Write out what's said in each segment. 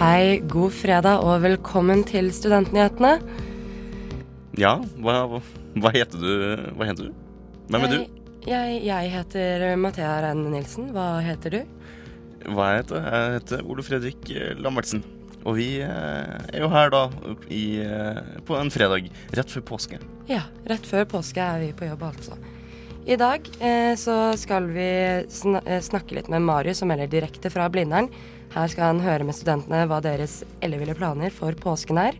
Hei, god fredag og velkommen til Studentnyhetene. Ja, hva, hva heter du? Hva heter du? Hvem er du? Jeg, jeg heter Mathea Reine Nilsen. Hva heter du? Hva jeg heter jeg? heter Ole Fredrik Lambertsen. Og vi eh, er jo her da i, eh, på en fredag rett før påske. Ja, rett før påske er vi på jobb, altså. I dag eh, så skal vi sn eh, snakke litt med Marius, som melder direkte fra Blindern. Her skal han høre med studentene hva deres elleville planer for påsken er.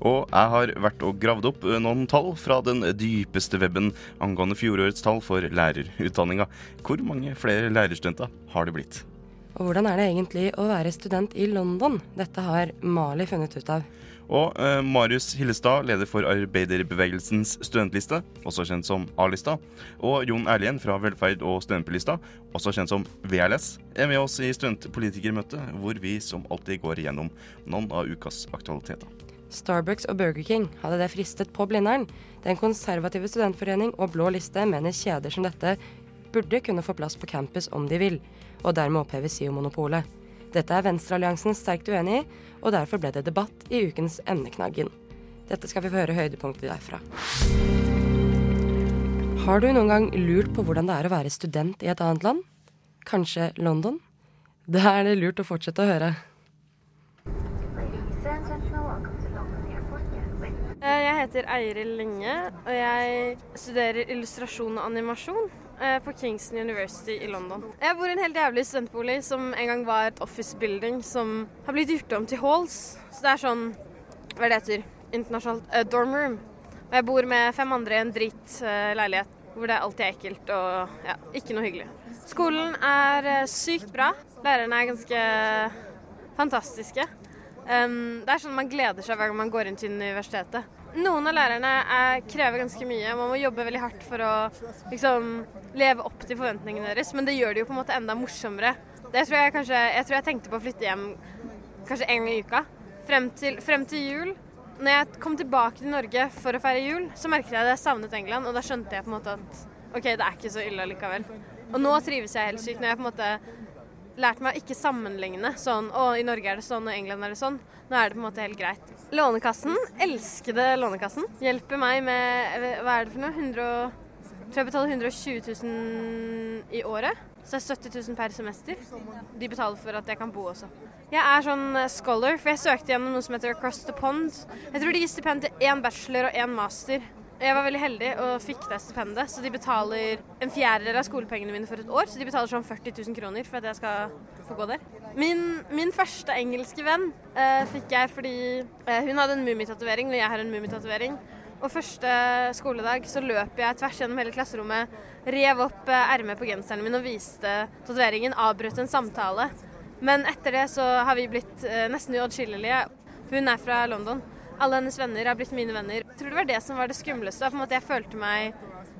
Og jeg har vært og gravd opp eh, noen tall fra den dypeste weben angående fjorårets tall for lærerutdanninga. Hvor mange flere lærerstudenter har det blitt? Og hvordan er det egentlig å være student i London? Dette har Mali funnet ut av. Og eh, Marius Hillestad, leder for arbeiderbevegelsens studentliste, også kjent som A-lista, og Jon Erlien fra Velferd og studentbylista, også kjent som VLS, er med oss i studentpolitikermøtet, hvor vi som alltid går igjennom noen av ukas aktualiteter. Starbucks og Burger King hadde det fristet på Blindern. Den konservative studentforening og Blå liste mener kjeder som dette burde kunne få plass på campus om de vil, og dermed oppheve SIO-monopolet. Dette er Venstrealliansen sterkt uenig i, og derfor ble det debatt i ukens emneknaggen. Dette skal vi få høre høydepunktet derfra. Har du noen gang lurt på hvordan det er å være student i et annet land? Kanskje London? Da er det lurt å fortsette å høre. Jeg heter Eiril Lynge, og jeg studerer illustrasjon og animasjon på Kingston University i London. Jeg bor i en helt jævlig studentbolig som en gang var et office building som har blitt gjort om til halls. Så det er sånn, hva er det heter, internasjonalt, uh, dorm room. Og jeg bor med fem andre i en dritleilighet hvor det alltid er ekkelt og ja, ikke noe hyggelig. Skolen er uh, sykt bra. Lærerne er ganske fantastiske. Um, det er sånn Man gleder seg hver gang man går inn til universitetet. Noen av lærerne er, krever ganske mye. Man må jobbe veldig hardt for å liksom, leve opp til forventningene deres, men det gjør det jo på en måte enda morsommere. Det tror jeg, kanskje, jeg tror jeg tenkte på å flytte hjem kanskje en gang i uka. Frem til, frem til jul. Når jeg kom tilbake til Norge for å feire jul, så merket jeg at jeg savnet England, og da skjønte jeg på en måte at OK, det er ikke så ille likevel. Og nå trives jeg helt sykt. Når jeg på en måte lært meg å ikke sammenligne sånn Å, i Norge er det sånn, og i England er det sånn. Nå er det på en måte helt greit. Lånekassen, elskede Lånekassen, hjelper meg med Hva er det for noe? 100, tror jeg betaler 120 000 i året. Så det er 70 000 per semester. De betaler for at jeg kan bo også. Jeg er sånn scholar, for jeg søkte gjennom noe som heter Across the Pond. Jeg tror de gir stipend til én bachelor og én master. Jeg var veldig heldig og fikk det stipendet, så de betaler en fjerdedel av skolepengene mine for et år. Så de betaler sånn 40 000 kroner for at jeg skal få gå der. Min, min første engelske venn eh, fikk jeg fordi eh, hun hadde en mummitatovering, og jeg har en mummitatovering. Og første skoledag så løp jeg tvers gjennom hele klasserommet, rev opp eh, på genseren min og viste tatoveringen, avbrøt en samtale. Men etter det så har vi blitt eh, nesten uatskillelige. Hun er fra London. Alle hennes venner har blitt mine venner. Jeg tror det var det som var det skumleste. På en måte Jeg følte meg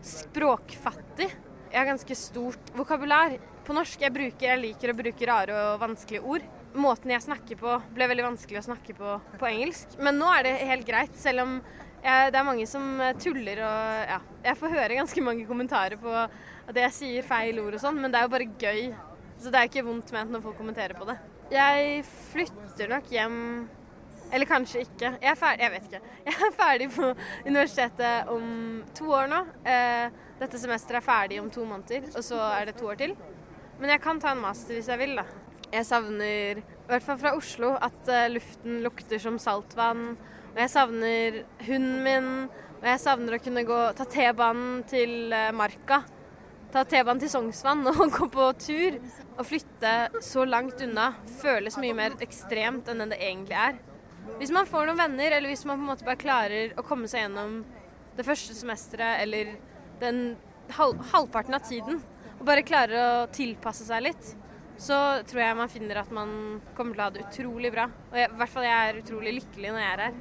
språkfattig. Jeg har ganske stort vokabular. På norsk jeg bruker, jeg liker å bruke rare og vanskelige ord. Måten jeg snakker på ble veldig vanskelig å snakke på på engelsk. Men nå er det helt greit, selv om jeg, det er mange som tuller og ja. Jeg får høre ganske mange kommentarer på at jeg sier feil ord og sånn, men det er jo bare gøy. Så det er ikke vondt ment når folk kommenterer på det. Jeg flytter nok hjem eller kanskje ikke. Jeg er ferdig, jeg vet ikke. Jeg er ferdig på universitetet om to år nå. Eh, dette semesteret er ferdig om to måneder, og så er det to år til. Men jeg kan ta en master hvis jeg vil, da. Jeg savner, i hvert fall fra Oslo, at uh, luften lukter som saltvann. Og jeg savner hunden min, og jeg savner å kunne gå, ta T-banen til uh, Marka. Ta T-banen til Sognsvann og gå på tur. Å flytte så langt unna føles mye mer ekstremt enn det egentlig er. Hvis man får noen venner, eller hvis man på en måte bare klarer å komme seg gjennom det første semesteret eller den halv, halvparten av tiden, og bare klarer å tilpasse seg litt, så tror jeg man finner at man kommer til å ha det utrolig bra. Og jeg, i hvert fall jeg er utrolig lykkelig når jeg er her.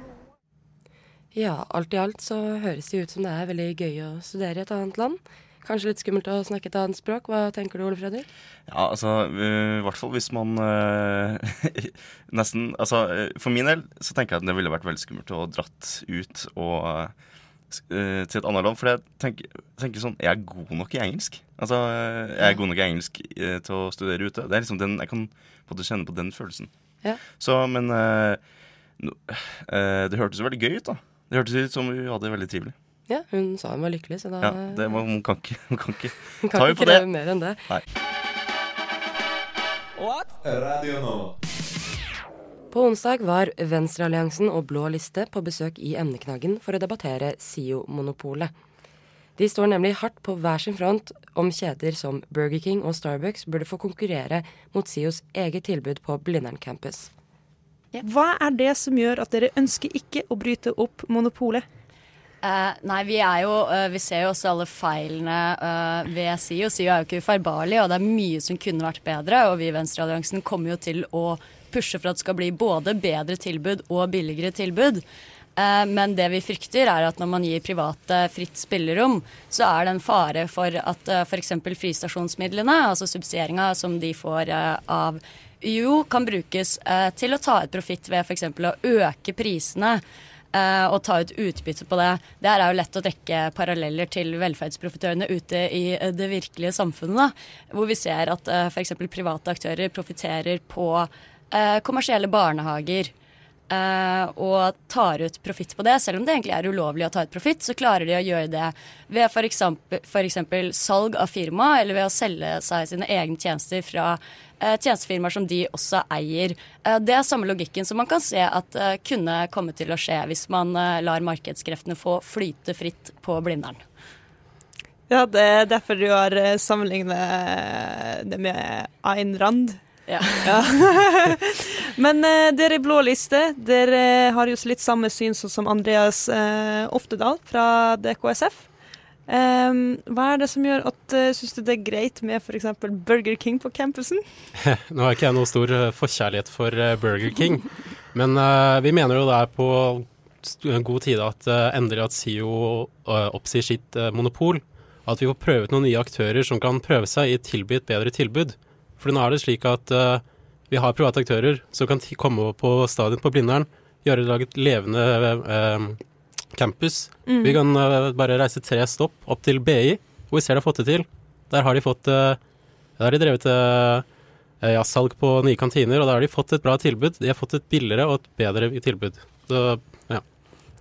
Ja, alt i alt så høres det ut som det er veldig gøy å studere i et annet land. Kanskje litt skummelt å snakke et annet språk. Hva tenker du, Ole Fredrik? Ja, altså I hvert fall hvis man uh, nesten Altså, for min del så tenker jeg at det ville vært veldig skummelt å dratt ut og til et annet land. For jeg tenker, tenker, sånn Er jeg god nok i engelsk? Altså, Er jeg god nok i engelsk uh, til å studere ute? Det er liksom den, Jeg kan både kjenne på den følelsen. Ja. Så, men no, det hørtes jo veldig gøy ut, da. Det hørtes ut som vi hadde det veldig trivelig. Ja, hun sa hun var lykkelig, så da Ja, det må, Hun kan ikke, hun kan ikke Hun kan ta henne på det. mer enn det. Nei. Radio nå. På onsdag var Venstrealliansen og Blå liste på besøk i emneknaggen for å debattere SIO-monopolet. De står nemlig hardt på hver sin front om kjeder som Burger King og Starbucks burde få konkurrere mot SIOs eget tilbud på Blindern campus. Hva er det som gjør at dere ønsker ikke å bryte opp monopolet? Eh, nei, vi er jo uh, Vi ser jo også alle feilene uh, ved SIO. SIO er jo ikke ufeilbarlig, og det er mye som kunne vært bedre. Og vi i Venstrealliansen kommer jo til å pushe for at det skal bli både bedre tilbud og billigere tilbud. Men det vi frykter, er at når man gir private fritt spillerom, så er det en fare for at uh, f.eks. fristasjonsmidlene, altså subsidieringa som de får av UiO, kan brukes til å ta ut profitt ved f.eks. å øke prisene og ta ut utbytte på det. Det er jo lett å trekke paralleller til velferdsprofitørene ute i eh, det virkelige samfunnet. Da, hvor vi ser at uh, f.eks. private aktører profitterer på eh, kommersielle barnehager. eh, og tar ut profitt på det. Selv om det egentlig er ulovlig å ta ut profitt, så klarer de å gjøre det ved f.eks. salg av firma, eller ved å selge seg sine egne tjenester fra eh, tjenestefirmaer som de også eier. Eh, det er samme logikken som man kan se at eh, kunne komme til å skje hvis man eh, lar markedskreftene få flyte fritt på Blindern. Ja, det er derfor du har eh, sammenlignet det med Ayn Rand. Ja. Ja. Men eh, dere i Blå liste, dere har jo litt samme syn som Andreas eh, Oftedal fra DKSF. Em, hva er det som gjør at uh, syns du det er greit med f.eks. Burger King på campusen? Nå har ikke jeg noen stor eh, forkjærlighet for eh, Burger King, men uh, vi mener jo det er på god tide at uh, endelig at SIO eh, oppsier sitt eh, monopol. At vi får prøve ut noen nye aktører som kan prøve seg i tilby et bedre tilbud. For nå er det slik at eh, vi har private aktører som kan komme på stadion på Blindern, gjøre det laget levende eh, campus. Vi kan uh, bare reise tre stopp opp til BI, hvor vi ser de har fått det til. Der har de fått uh, Der har de drevet uh, ja, salg på nye kantiner, og der har de fått et bra tilbud. De har fått et billigere og et bedre tilbud. Så ja.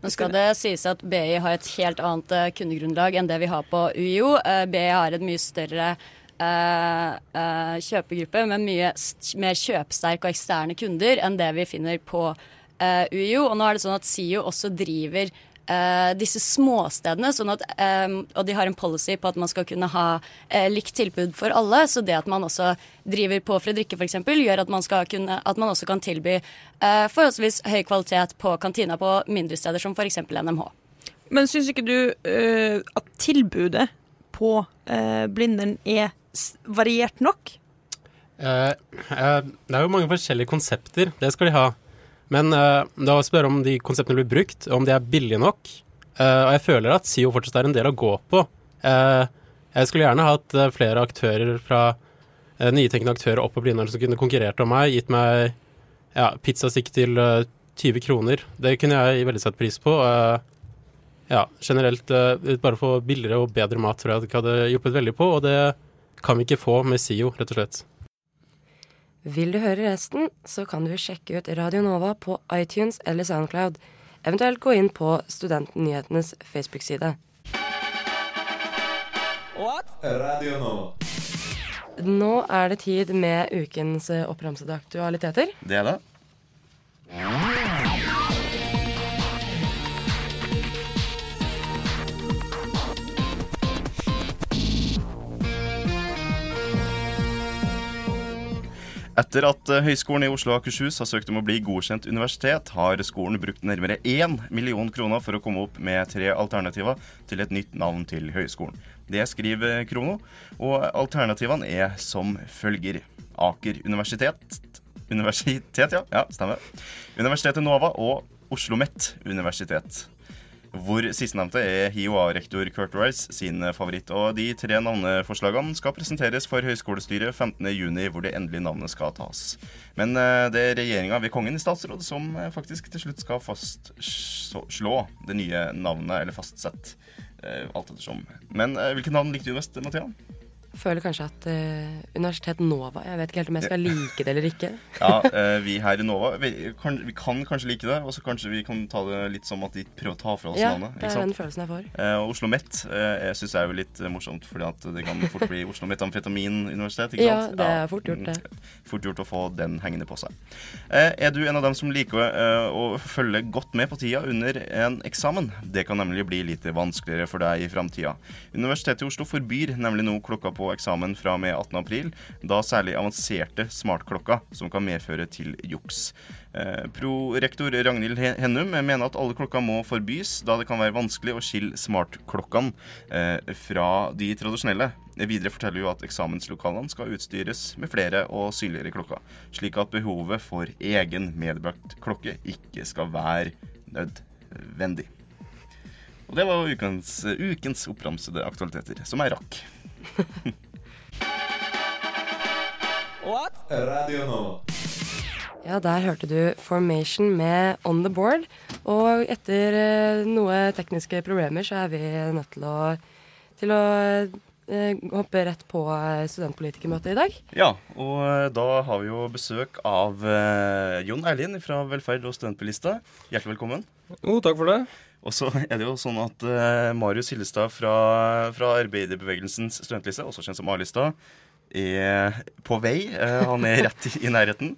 Nå skal det sies at BI har et helt annet eh, kundegrunnlag enn det vi har på UiO. Eh, BI har et mye større Uh, uh, kjøpegruppe med mye st mer kjøpsterke og eksterne kunder enn det vi finner på uh, UiO. Og nå er det sånn at SIO også driver eh, disse småstedene, sånn at, um, og de har en policy på at man skal kunne ha uh, likt tilbud for alle. Så det at man også driver på Fredrikke f.eks., gjør at man, skal kunne, at man også kan tilby uh, forholdsvis høy kvalitet på kantina på mindre steder, som f.eks. NMH. Men syns ikke du eh, at tilbudet på uh, Blindern er variert nok? Eh, eh, det er jo mange forskjellige konsepter, det skal de ha. Men uh, da spør om de konseptene blir brukt, om de er billige nok. Uh, og jeg føler at SIO fortsatt er en del å gå på. Uh, jeg skulle gjerne hatt flere aktører fra uh, nytenkende aktører opp på Blindern som kunne konkurrert om meg, gitt meg ja, pizzastikk til eh, 20 kroner. Det kunne jeg veldig satt pris på. Ja, generelt bare få billigere og bedre mat tror jeg det hadde hjulpet veldig på, og det kan vi ikke få med SIO, rett og slett. Vil du høre resten, så kan du sjekke ut Radio Nova på iTunes eller Soundcloud. Eventuelt gå inn på Studentnyhetenes Facebook-side. Radio Nova. Nå er det tid med ukens eh, oppramsede aktualiteter. Det er det. Etter at eh, Høgskolen i Oslo og Akershus har søkt om å bli godkjent universitet, har skolen brukt nærmere 1 million kroner for å komme opp med tre alternativer til et nytt navn til høyskolen. Det skriver Krono, og alternativene er som følger. Aker universitet Universitet, ja. ja stemmer. Universitetet Nova og Oslo OsloMet universitet. Hvor sistnevnte er HiOA-rektor Kurt Rice sin favoritt. Og de tre navneforslagene skal presenteres for høyskolestyret 15.6, hvor det endelige navnet skal tas. Men eh, det er regjeringa ved Kongen i statsråd som eh, faktisk til slutt skal fastslå det nye navnet, eller fastsette. eh, Alt ettersom. Men hvilket navn likte du best, Mathea? Føler kanskje at uh, Universitet Nova Jeg vet ikke helt om jeg skal like det eller ikke. Ja, uh, vi her i Nova vi kan, vi kan kanskje like det, og så kanskje vi kan ta det litt som at de prøver å ta fra oss Ja, navnet. det er den følelsen jeg får. Uh, Oslo Met uh, syns jeg er jo litt morsomt, fordi at det kan fort bli Oslo Metamfetaminuniversitet. ikke Ja, sant? det er fort gjort, det. Fort gjort å få den hengende på seg. Er du en av dem som liker å følge godt med på tida under en eksamen? Det kan nemlig bli litt vanskeligere for deg i framtida. Universitetet i Oslo forbyr nemlig nå klokka på eksamen fra og med 18. april, da særlig avanserte smartklokker som kan medføre til juks. Eh, Prorektor Ragnhild Hennum mener at alle klokker må forbys, da det kan være vanskelig å skille smartklokkene eh, fra de tradisjonelle. Videre forteller hun at eksamenslokalene skal utstyres med flere og synligere klokker, slik at behovet for egen medbrakt klokke ikke skal være nødvendig. Og det var ukens, ukens oppramsede aktualiteter, som jeg rakk. Radio nå. Ja, der hørte du Formation med On The Board. Og etter eh, noe tekniske problemer så er vi nødt til å, til å eh, hoppe rett på eh, studentpolitikermøtet i dag. Ja, og da har vi jo besøk av Jon Erlien fra Velferd og studentbilista. Hjertelig velkommen. Jo, takk for det. Og så er det jo sånn at uh, Marius Hillestad fra, fra Arbeiderbevegelsens studentliste, også kjent som A-lista, er på vei. Uh, han er rett i, i nærheten.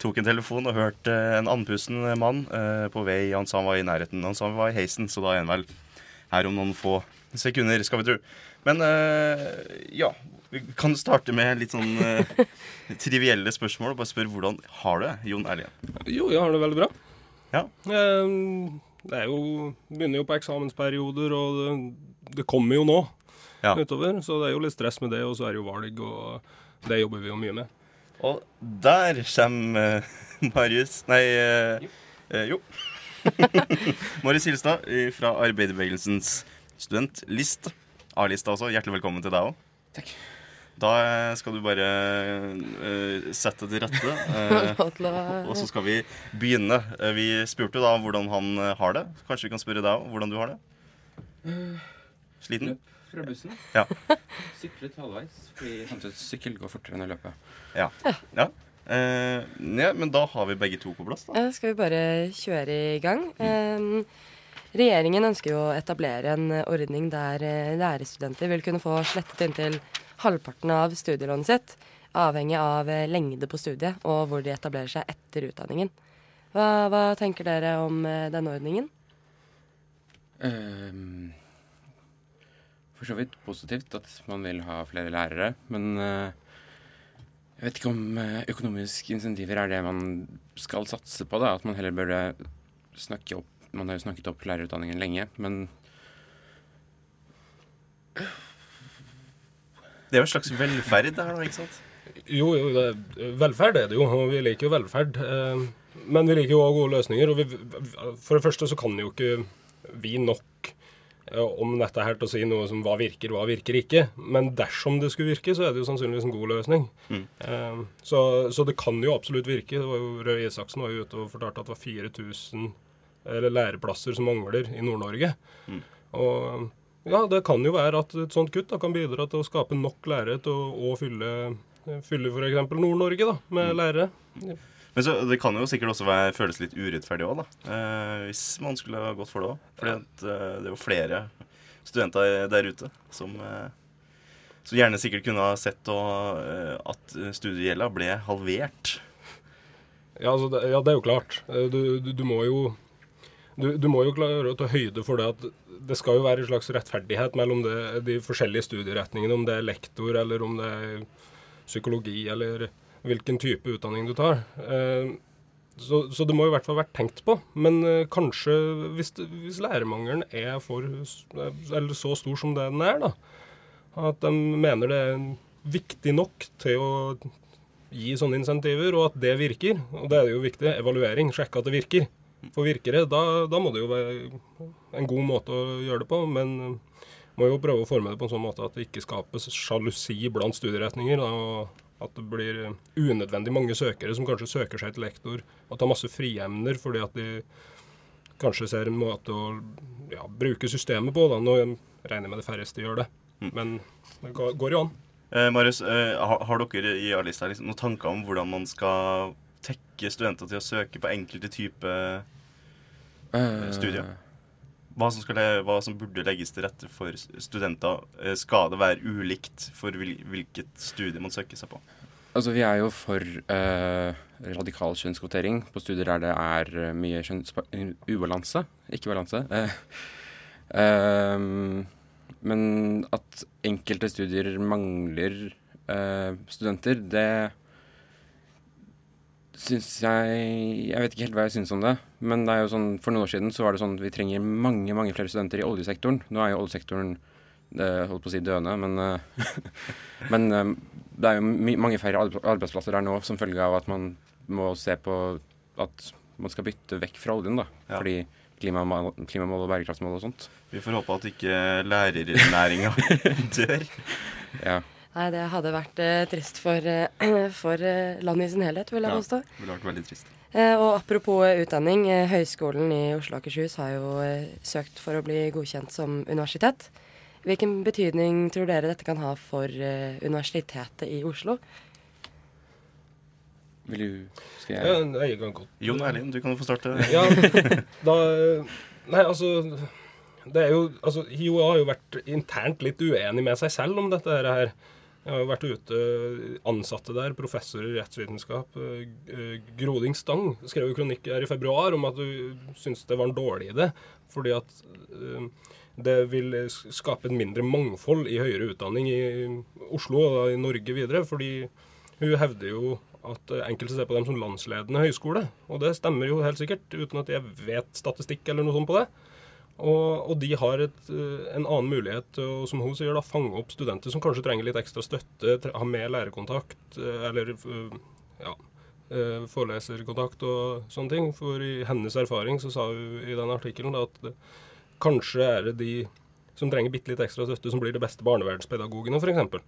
Tok en telefon og hørte en andpusten mann eh, på vei. Han sa han var i nærheten. Han sa han var i heisen, så da er han vel her om noen få sekunder, skal vi tro. Men ja, vi kan starte med litt sånn trivielle spørsmål. Bare spør hvordan har du det, Jon Erlien? Jo, jeg har det veldig bra. Ja. Ehm, Det er jo, begynner jo på eksamensperioder, og det, det kommer jo nå Ja. utover. Så det er jo litt stress med det, og så er det jo valg, og det jobber vi jo mye med. Og der kommer eh, Marius Nei, jo. eh, jo. Marius Hilstad eh, fra Arbeiderbevegelsens studentliste. A-lista også. Hjertelig velkommen til deg òg. Takk. Da skal du bare uh, sette til rette. Uh, og så skal vi begynne. Eh, vi spurte da hvordan han har det. Kanskje vi kan spørre deg òg hvordan du har det? Sliten? Fra bussen. Ja. Syklet halvveis, fordi jeg fant ut sykkel går fortere enn å løpe. Ja. ja. Uh, ja. Men da har vi begge to på plass, da. Skal vi bare kjøre i gang? Eh, Regjeringen ønsker jo å etablere en ordning der lærerstudenter vil kunne få slettet inntil halvparten av studielånet sitt, avhengig av eh, lengde på studiet og hvor de etablerer seg etter utdanningen. Hva, hva tenker dere om eh, denne ordningen? Um, for så vidt positivt at man vil ha flere lærere, men uh, jeg vet ikke om økonomiske insentiver er det man skal satse på. da, At man heller burde snakke opp Man har jo snakket opp lærerutdanningen lenge, men Det er jo en slags velferd det her, da, ikke sant? Jo, jo, det, velferd er det jo, og vi liker jo velferd. eh, Men vi liker jo også gode løsninger. og vi, For det første så kan jo ikke vi nok eh, om dette her til å si noe som hva virker, hva virker ikke. Men dersom det skulle virke, så er det jo sannsynligvis en god løsning. Mm. Eh, Så, så det kan jo absolutt virke. Det var jo Røe Isaksen var jo ute og fortalte at det var 4000 eller læreplasser som mangler i Nord-Norge. Mm. Og ja, det kan jo være at et sånt kutt da, kan bidra til å skape nok lærere til å, å fylle, fylle f.eks. Nord-Norge da, med lærere. Men så, det kan jo sikkert også være, føles litt urettferdig òg, da. Eh, hvis man skulle ha gått for det òg. For eh, det er jo flere studenter der ute som, eh, som gjerne sikkert kunne ha sett og, eh, at studiegjelda ble halvert. Ja, altså, det, ja, det er jo klart. Eh, Du, du, du må jo du, du må jo klare å ta høyde for det at det skal jo være en slags rettferdighet mellom det, de forskjellige studieretningene, om det er lektor eller om det er psykologi eller hvilken type utdanning du tar. Eh, Så, så det må i hvert fall vært tenkt på. Men eh, kanskje hvis, hvis lærermangelen er for, eller så stor som det den er, da, at de mener det er viktig nok til å gi sånne insentiver, og at det virker. Og det er jo viktig. Evaluering. Sjekke at det virker. For virkere, da, da må det jo være en god måte å gjøre det på. Men eh, må jo prøve å forme det på en sånn måte at det ikke skapes sjalusi blant studieretninger. Og at det blir unødvendig mange søkere som kanskje søker seg til lektor og tar masse friemner fordi at de kanskje ser en måte å ja, bruke systemet på. Da. Nå regner jeg med det færreste gjør det, men det går går jo an. Eh, Marius, eh, har, har dere i A-lista liksom, noen tanker om hvordan man skal tekke studenter til å søke på enkelte typer Eh, studier? Hva som, skal, hva som burde legges til rette for studenter? Eh, Skal det være ulikt for hvilket studie man søker seg på? Altså, vi er jo for eh, radikal kjønnskvotering på studier der det er eh, mye. Ubalanse, ikke balanse. Eh, eh, men at enkelte studier mangler eh, studenter, det syns jeg Jeg vet ikke helt hva jeg syns om det. Men det er jo sånn, for noen år siden så var det sånn at vi trenger mange mange flere studenter i oljesektoren. Nå er jo oljesektoren det, holdt på å si døende, men, eh, men eh, det er jo mange færre arbeidsplasser der nå som følge av at man må se på at man skal bytte vekk fra oljen, da. Ja. Fordi klimamål, klimamål og bærekraftsmål og sånt. Vi får håpe at ikke lærernæringa dør. Ja. Nei, det hadde vært eh, trist for, eh, for eh, landet i sin helhet, vil jeg Ja. påstå. Det ville vært veldig trist. Eh, og apropos utdanning, Høgskolen i Oslo og Akershus har jo søkt for å bli godkjent som universitet. Hvilken betydning tror dere dette kan ha for Universitetet i Oslo? Vil du Skal Ja, nei, jeg kan godt Jon Erlind, du kan få starte. Ja, da Nei, altså Det er jo Altså, HiOA har jo vært internt litt uenig med seg selv om dette her. Jeg har jo vært ute, ansatte der, professor i rettsvitenskap. eh, Groding Stang skrev jo kronikk her i februar om at du syntes det var en dårlig idé. Fordi at eh, det vil skape et mindre mangfold i høyere utdanning i Oslo og i Norge videre. Fordi hun hevder jo at enkelte ser på dem som landsledende høyskole. Og det stemmer jo helt sikkert, uten at jeg vet statistikk eller noe sånt på det. Og, og de har et, eh, en annen mulighet til å, som hun sier, da, fange opp studenter som kanskje trenger litt ekstra støtte, ha mer lærerkontakt eh, eller eh, ja, foreleserkontakt og sånne ting. For i hennes erfaring så sa hun i den artikkelen at kanskje er det de som trenger bitte litt ekstra støtte, som blir de beste barnevernspedagogene, f.eks.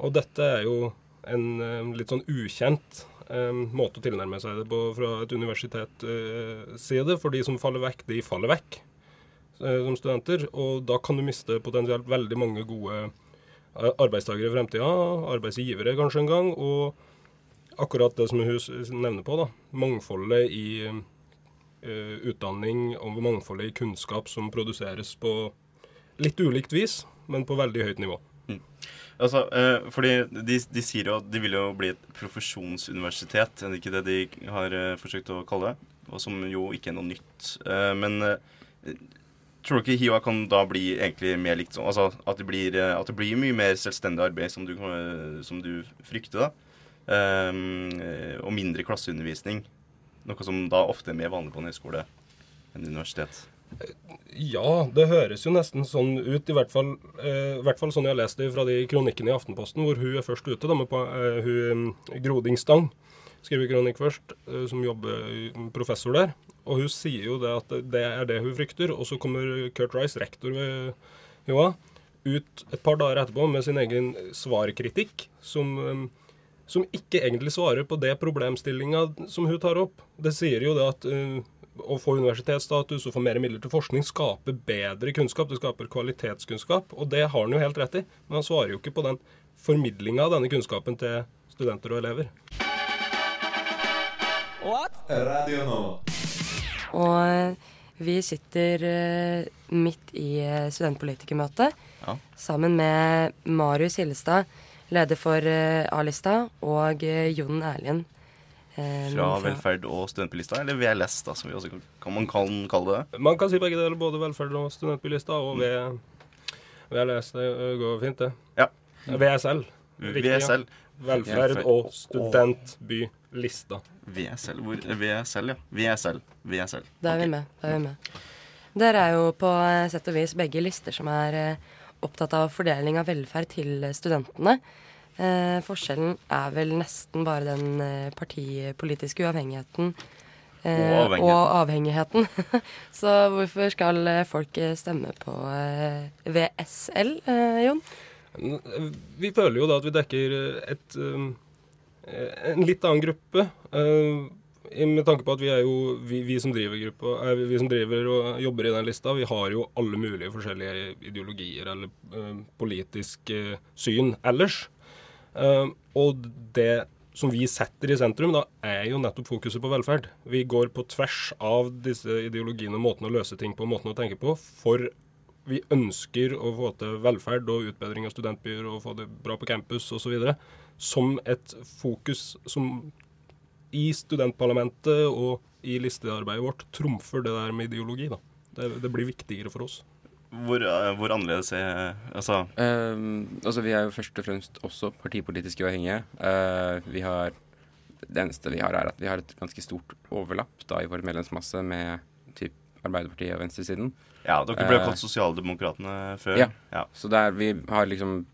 Og dette er jo en litt sånn ukjent eh, måte å tilnærme seg det på fra et universitets eh, side. For de som faller vekk, de faller vekk som studenter. Og da kan du miste potensielt veldig mange gode eh, arbeidstakere i fremtida. Arbeidsgivere kanskje en gang. Og akkurat det som hun nevner på, da. Mangfoldet i uh, utdanning og mangfoldet i kunnskap som produseres på litt ulikt vis, men på veldig høyt nivå. Altså, eh, fordi de, de sier jo at de vil jo bli et profesjonsuniversitet, er det ikke det de har eh, forsøkt å kalle det? Og som jo ikke er noe nytt. Eh, men eh, tror du ikke HiOA kan da bli egentlig mer likt sånn? Altså at det blir, eh, at det blir mye mer selvstendig arbeid, som du, som du frykter, da? Um, og mindre klasseundervisning. Noe som da ofte er mer vanlig på en høyskole enn universitet. Ja, det høres jo nesten sånn ut, i hvert fall, eh, hvert fall sånn jeg har lest det fra de kronikkene i Aftenposten, hvor hun er først ute. Da, med på, eh, hun eh, Groding skriver kronikk først, eh, som jobber eh, professor der. Og hun sier jo det at det er det hun frykter. Og så kommer Kurt Rice, rektor ved HiOA, ut et par dager etterpå med sin egen svarkritikk, som, eh, som ikke egentlig svarer på det problemstillinga som hun tar opp. Det sier jo det at eh, å få universitetsstatus og få mer midler til forskning skaper bedre kunnskap. Det skaper kvalitetskunnskap, og det har han jo helt rett i. Men han svarer jo ikke på den formidlinga av denne kunnskapen til studenter og elever. What? Radio Nova. Og eh, vi sitter eh, midt i studentpolitikermøtet Ja. sammen med Marius Hillestad, leder for eh, A-lista, og eh, Jon Erlien. eh, Fra velferd og studentbilister, eller VLS, da, som vi også kan, kan man kan kalle det. Man kan si begge deler, både velferd og studentbilister, og VLS. Det går fint, det. Ja. VSL. VSL. Velferd og studentbylista. VSL, hvor, VSL, ja. VSL. VSL. Da er vi med. Da er vi med. Dere er jo på eh, sett og vis begge lister som er eh, opptatt av fordeling av velferd til eh, studentene. Eh, forskjellen er vel nesten bare den partipolitiske uavhengigheten Eh, Og avhengigheten. og avhengigheten. Så hvorfor skal folk stemme på eh, VSL, eh, Jon? Vi føler jo da at vi dekker et, um, en litt annen gruppe. uh, med tanke på at vi er jo, vi, vi som driver gruppa, vi, som driver og jobber i den lista, vi har jo alle mulige forskjellige ideologier eller politisk syn ellers. Og det som vi setter i sentrum, da, er jo nettopp fokuset på velferd. Vi går på tvers av disse ideologiene, måten å løse ting på, måten å tenke på, for vi ønsker å få til velferd og utbedring av studentbyer og få det bra på campus osv. som et fokus som i studentparlamentet og i listearbeidet vårt trumfer det der med ideologi. da. Det, det blir viktigere for oss. Hvor, eh, hvor annerledes er Altså Ehm, altså, vi er jo først og fremst også partipolitisk uavhengige. Uh, vi har Det eneste vi har, er at vi har et ganske stort overlapp da i vår medlemsmasse med typ Arbeiderpartiet og venstresiden. Ja, dere ble Eh, kalt Sosialdemokratene før. Ja. ja. Så der vi har liksom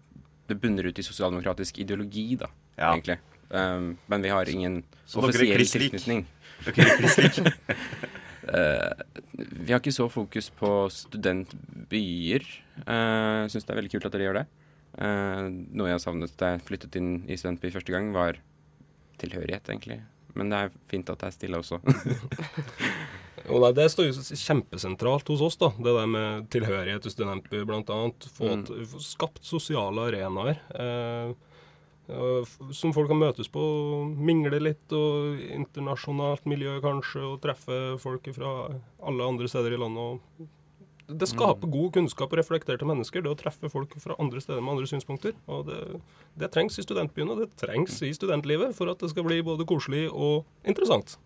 Det bunner ut i sosialdemokratisk ideologi, da, Ja. egentlig. Um, men vi har ingen Så er offisiell tilknytning. Dere er kristelig? lik? Eh, vi har ikke så fokus på studentbyer. Uh, jeg syns det er veldig kult at dere gjør det. Uh, noe jeg savnet da jeg flyttet inn i studentby første gang, var tilhørighet, egentlig. Men det er fint at det er stille også. Og nei, Det står jo kjempesentralt hos oss, da. Det der med tilhørighet til studentby, bl.a. Få Mm. få skapt sosiale arenaer. Eh, som folk kan møtes på, mingle litt, og internasjonalt miljø kanskje, og treffe folk fra alle andre steder i landet. og det skaper god kunnskap og reflekterte mennesker, det å treffe folk fra andre steder med andre synspunkter. Og det, det trengs i studentbyen, og det trengs i studentlivet for at det skal bli både koselig og interessant.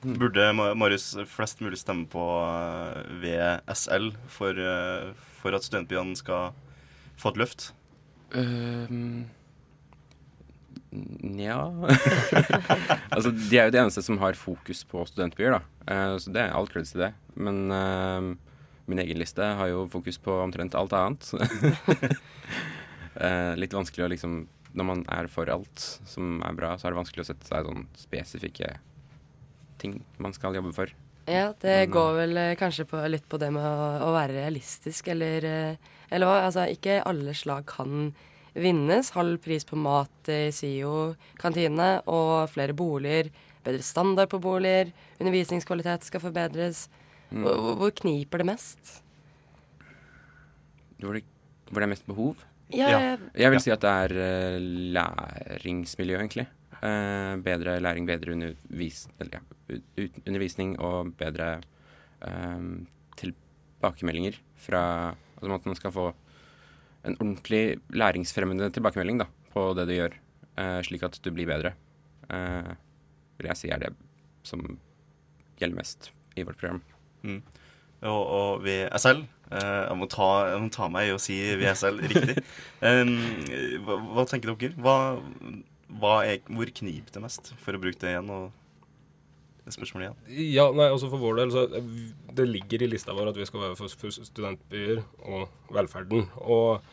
Burde Marius flest mulig stemme på eh, VSL for, eh, for at studentbyene skal få et løft? Um, Nja Altså, de er jo de eneste som har fokus på studentbyer, da. Eh, så det er all creds til det. Men eh, min egen liste har jo fokus på omtrent alt annet. Eh, litt vanskelig å liksom Når man er for alt som er bra, så er det vanskelig å sette seg sånn spesifikke ting man skal jobbe for. Ja, det Men, går vel eh, kanskje på, litt på det med å, å være realistisk, eller eh, Eller hva? Altså, ikke alle slag kan vinnes. Halv pris på mat i SIO kantine, og flere boliger. Bedre standard på boliger. Undervisningskvalitet skal forbedres. Mm. Hvor, hvor- kniper det mest? Hvor det, hvor det er mest behov. Ja, Ja. Jeg vil ja. si at det er eh, læringsmiljø, egentlig. Uh, bedre læring, bedre undervis eller, ja, undervisning og bedre um, tilbakemeldinger fra Altså at man skal få en ordentlig læringsfremmende tilbakemelding da, på det du gjør, uh, slik at du blir bedre. Uh, vil jeg si er det som gjelder mest i vårt program. Mm. Og, og VSL eh, jeg, må ta, jeg må ta meg i å si VSL riktig. Um, hva, hva tenker dere? Hva, hva er, hvor kniper det mest, for å bruke det igjen? Og spørsmålet igjen. Ja, nei, altså For vår del så eh, Det ligger i lista vår at vi skal være for, for studentbyer og velferden. Og,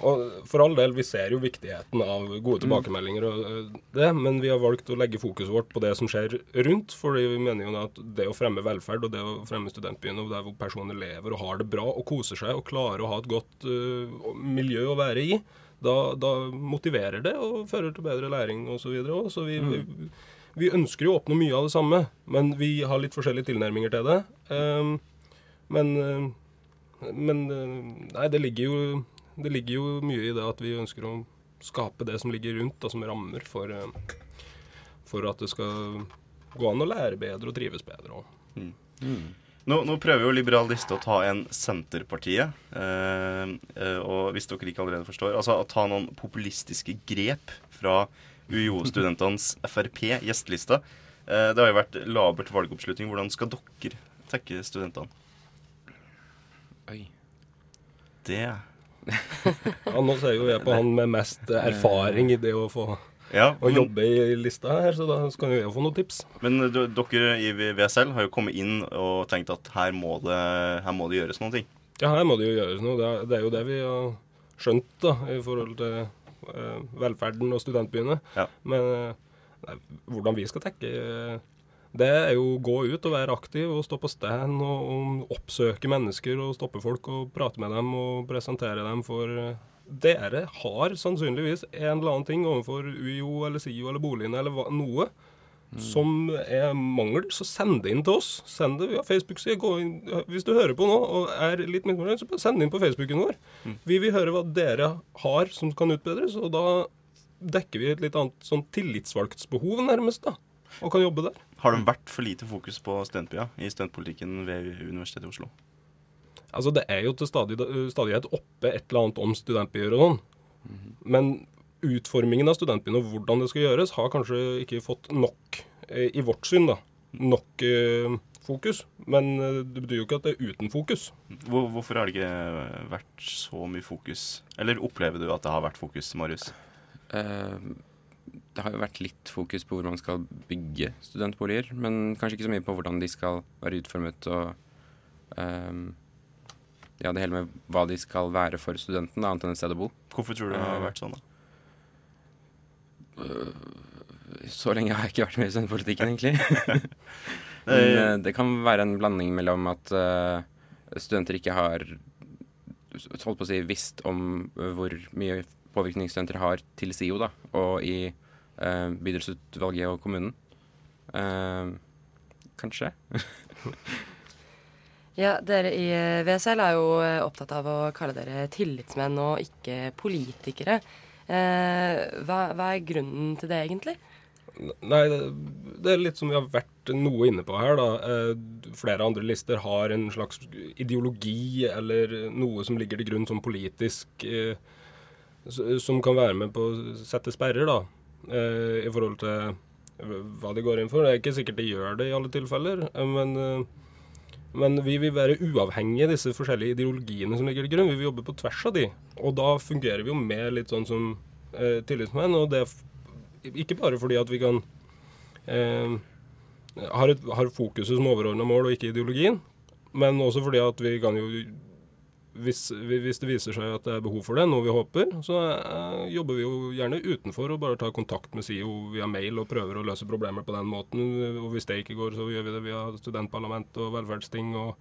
og for all del, vi ser jo viktigheten av gode tilbakemeldinger og eh, det, men vi har valgt å legge fokuset vårt på det som skjer rundt. fordi vi mener jo at det å fremme velferd og det å fremme studentbyen og der hvor personer lever og har det bra og koser seg og klarer å ha et godt uh, miljø å være i, da, da motiverer det og fører til bedre læring osv. Så, videre så vi, vi, vi ønsker jo å oppnå mye av det samme, men vi har litt forskjellige tilnærminger til det. Um, men uh, men nei, det ligger, jo, det ligger jo mye i det at vi ønsker å skape det som ligger rundt, da, som rammer for, uh, for at det skal gå an å lære bedre og trives bedre. også. Nå, nå prøver jo Liberal Liste å ta en Senterpartiet. Eh, eh, og hvis dere ikke allerede forstår Altså å ta noen populistiske grep fra UiO-studentenes Frp-gjestelista. Eh, det har jo vært labert valgoppslutning. Hvordan skal dere tekke studentene? Oi. Det Ja, nå ser jo jeg på han med mest erfaring i det å få Ja, å jobbe i lista her, så da skal jo jeg få noen tips. Men dere i VSL har jo kommet inn og tenkt at her må det, her må det gjøres noen ting. Ja, her må det jo gjøres noe. Det er, det er jo det vi har skjønt da, i forhold til eh, velferden og studentbyene. Men eh, nei, hvordan vi skal tekke eh, det er jo å gå ut og være aktiv og stå på stand og, og oppsøke mennesker og stoppe folk og prate med dem og presentere dem for eh, Dere har sannsynligvis en eller annen ting overfor UiO eller SIO eller boligene eller hva, noe som er mangel, så send det inn til oss. Send det via Facebook-side. Hvis du hører på nå og er litt misfornøyd, så send det inn på Facebooken vår. Vi vil høre hva dere har som kan utbedres, og da dekker vi et litt annet sånn tillitsvalgtsbehov, nærmest, da. Og kan jobbe der. Har det vært for lite fokus på studentbya i studentpolitikken ved Universitetet i Oslo? Altså, det er jo til stadighet oppe et eller annet om studentbyer og sånn. Men utformingen av studentbyen og hvordan det skal gjøres, har kanskje ikke fått nok, eh, i vårt syn, da, nok eh, fokus. Men eh, det betyr jo ikke at det er uten fokus. Hvor, hvorfor har det ikke vært så mye fokus? Eller opplever du at det har vært fokus, Marius? Eh, det har jo vært litt fokus på hvor man skal bygge studentboliger, men kanskje ikke så mye på hvordan de skal være utformet og um, ja, det hele med hva de skal være for studenten, da, annet enn et sted å bo. Hvorfor tror du det har vært sånn, da? Så lenge har jeg ikke vært med i studentpolitikken, egentlig. Men eh, det kan være en blanding mellom at eh, studenter ikke har holdt på å si, visst om hvor mye påvirkning studenter har til SIO, da, og i bydelsutvalget og kommunen. Eh, kanskje. Ja, dere i eh, VSL er jo eh, opptatt av å kalle dere tillitsmenn og ikke politikere. Eh, hva, hva er grunnen til det, egentlig? Nei, det, er litt som vi har vært noe inne på her, da. Eh, flere andre lister har en slags ideologi eller noe som ligger til grunn som politisk eh, Som kan være med på å sette sperrer, da. Eh, I forhold til hva de går inn for. Det er ikke sikkert de gjør det i alle tilfeller, eh, men eh, men vi vil være uavhengige av disse forskjellige ideologiene som ligger til grunn. Vi vil jobbe på tvers av de. Og da fungerer vi jo med litt sånn som eh, tillitsmenn. Og det er ikke bare fordi at vi kan eh, har, et, har fokuset som overordna mål og ikke ideologien, men også fordi at vi kan jo hvis, hvis det viser seg at det er behov for det, noe vi håper, så eh, jobber vi jo gjerne utenfor og bare tar kontakt med SIO via mail og prøver å løse problemer på den måten. Og hvis det ikke går, så gjør vi det via studentparlament og velferdsting og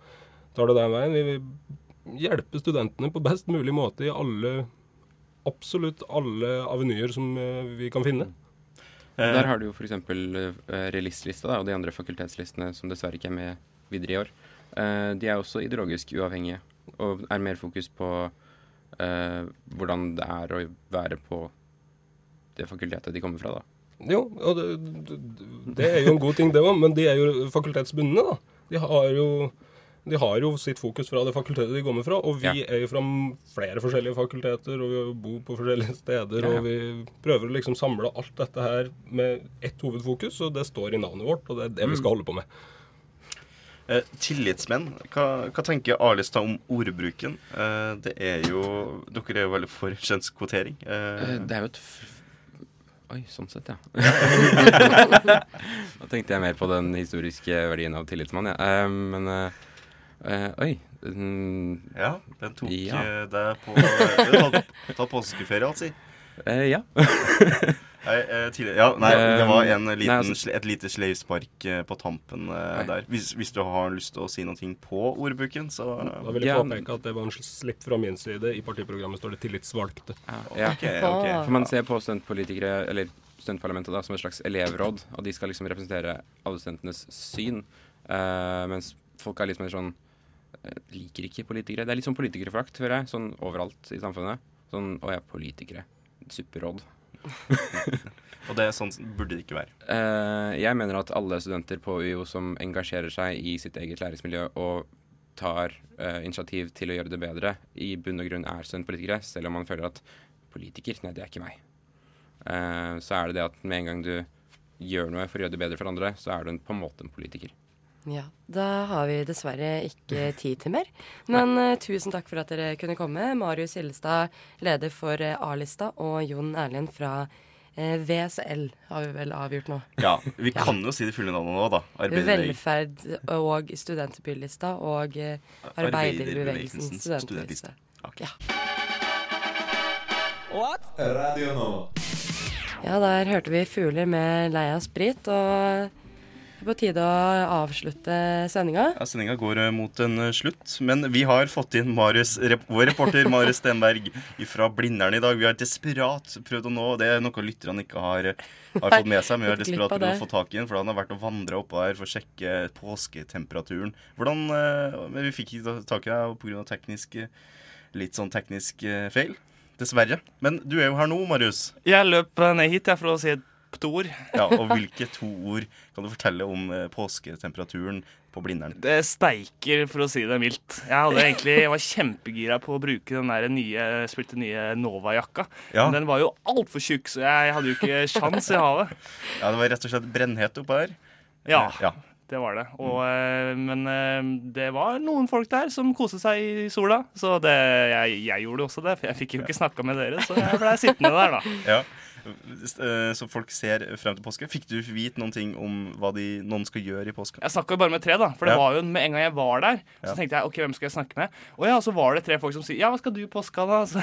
tar det den veien. Vi vil hjelpe studentene på best mulig måte i alle absolutt alle avenyer som eh, vi kan finne. Eh, Der har du jo f.eks. Eh, release-lista og de andre fakultetslistene som dessverre ikke er med videre i år. Eh, de er også ideologisk uavhengige og er mer fokus på uh, hvordan det er å være på det fakultetet de kommer fra. da. Jo, og det, det, er jo en god ting, det òg, men de er jo fakultetsbundne, da. De har jo de har jo sitt fokus fra det fakultetet de kommer fra, og vi Ja. er jo fra flere forskjellige fakulteter, og vi bor på forskjellige steder, Ja, ja. og vi prøver å liksom samle alt dette her med ett hovedfokus, og det står i navnet vårt, og det er det Mm. vi skal holde på med. Eh, tillitsmenn, hva, hva tenker Arlestad om ordbruken? Eh, det er jo Dere er jo veldig for kjønnskvotering. Eh, Eh, det er jo et Oi, sånn sett, ja. da tenkte jeg mer på den historiske verdien av tillitsmann, ja. Eh, men Oi. mm, ja, den tok Ja. deg på Ta, påskeferie, altså. eh, ja. Nei, eh, ja, nei, det var en Nei, altså- et lite sleivspark eh, på tampen eh, Nei. der. Hvis, hvis du har lyst til å si noe på ordbruken, så Da vil jeg Ja. påpeke at det var en slipp fra min side. I partiprogrammet står det 'tillitsvalgte'. ja. okay, okay. For man ser på studentpolitikere, eller studentparlamentet, da, som et slags elevråd, og de skal liksom representere alle studentenes syn. Uh, mens folk er litt mer sånn Liker ikke politikere. Det er litt sånn politikerforakt, hører jeg, sånn overalt i samfunnet. Sånn Å ja, politikere. Supperåd. Og det sånn burde det ikke være. Uh, jeg mener at alle studenter på UiO som engasjerer seg i sitt eget læringsmiljø og tar uh, initiativ til å gjøre det bedre, i bunn og grunn er studentpolitikere, selv om man føler at politiker, nei, det er ikke meg. Uh, så er det det at med en gang du gjør noe for å gjøre det bedre for andre, så er du en, på en måte en politiker. Ja, da har vi dessverre ikke tid til mer. Men uh, tusen takk for at dere kunne komme. Marius Hillestad, leder for eh, A-lista, og Jon Erlend fra uh, VSL, har vi vel avgjort nå. Ja, Vi Ja. kan jo si det fulle navnet nå, da. Velferd og studentbylista og uh, Arbeiderbevegelsens studentliste. Okay. Ja. Radio nå. ja, der hørte vi fugler med Leia Sprit, og Det er på tide å avslutte sendinga. Ja, Sendinga går eh, mot en eh, slutt, men vi har fått inn Marius, vår reporter Marius Stenberg fra Blindern i dag. Vi har desperat prøvd å nå Det er noe lytterne ikke har, har fått med seg. Men vi har desperat prøvd å få tak i den, for han har vært og vandra oppå her for å sjekke påsketemperaturen. Hvordan eh, Men vi fikk ikke tak i deg pga. teknisk eh, Litt sånn teknisk eh, feil. Dessverre. Men du er jo her nå, Marius. Jeg løp eh, ned hit jeg, for å si et to ord. Ja, og hvilke to ord kan du fortelle om eh, påsketemperaturen på Blindern? Det steiker, for å si det mildt. Jeg, egentlig, jeg var kjempegira på å bruke den der nye, spilte nye Nova-jakka. Ja. Men den var jo altfor tjukk, så jeg hadde jo ikke sjans i havet. Ja, det var rett og slett brennhet oppå her. Ja, Ja. det var det. Og, eh, men eh, det var noen folk der som koste seg i sola. Så det, jeg, jeg gjorde også det, for jeg fikk jo ikke snakka med dere. Så jeg blei sittende der, da. Ja. Eh, Så folk ser frem til påske. Fikk du vite noen ting om hva de, noen skal gjøre i påska? Jeg snakka jo bare med tre, da. For det Ja. var jo med en gang jeg var der, så Ja. tenkte jeg OK, hvem skal jeg snakke med? Og ja, så var det tre folk som sier ja, hva skal du i påska, da? Så,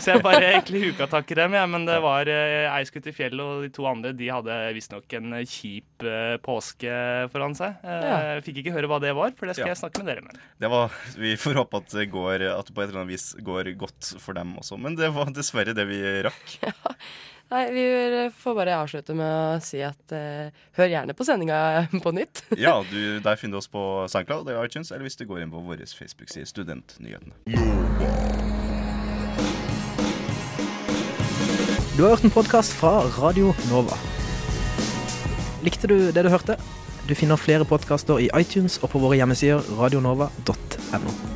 så jeg bare egentlig huka tak i dem, jeg. Men det var eh, ei skutt i fjellet, og de to andre de hadde visstnok en eh, kjip eh, påske foran seg. Eh, Ja. Fikk ikke høre hva det var, for det skal Ja. jeg snakke med dere med. Det var, vi får håpe at det, går, at det på et eller annet vis går godt for dem også. Men det var dessverre det vi rakk. Nei, vi får bare avslutte med å si at eh, hør gjerne på sendinga på nytt. Ja, du, Der finner du oss på SoundCloud eller iTunes, eller hvis du går inn på vår Facebook-side Studentnyhetene. Du har hørt en podkast fra Radio Nova. Likte du det du hørte? Du finner flere podkaster i iTunes og på våre hjemmesider radionova.no.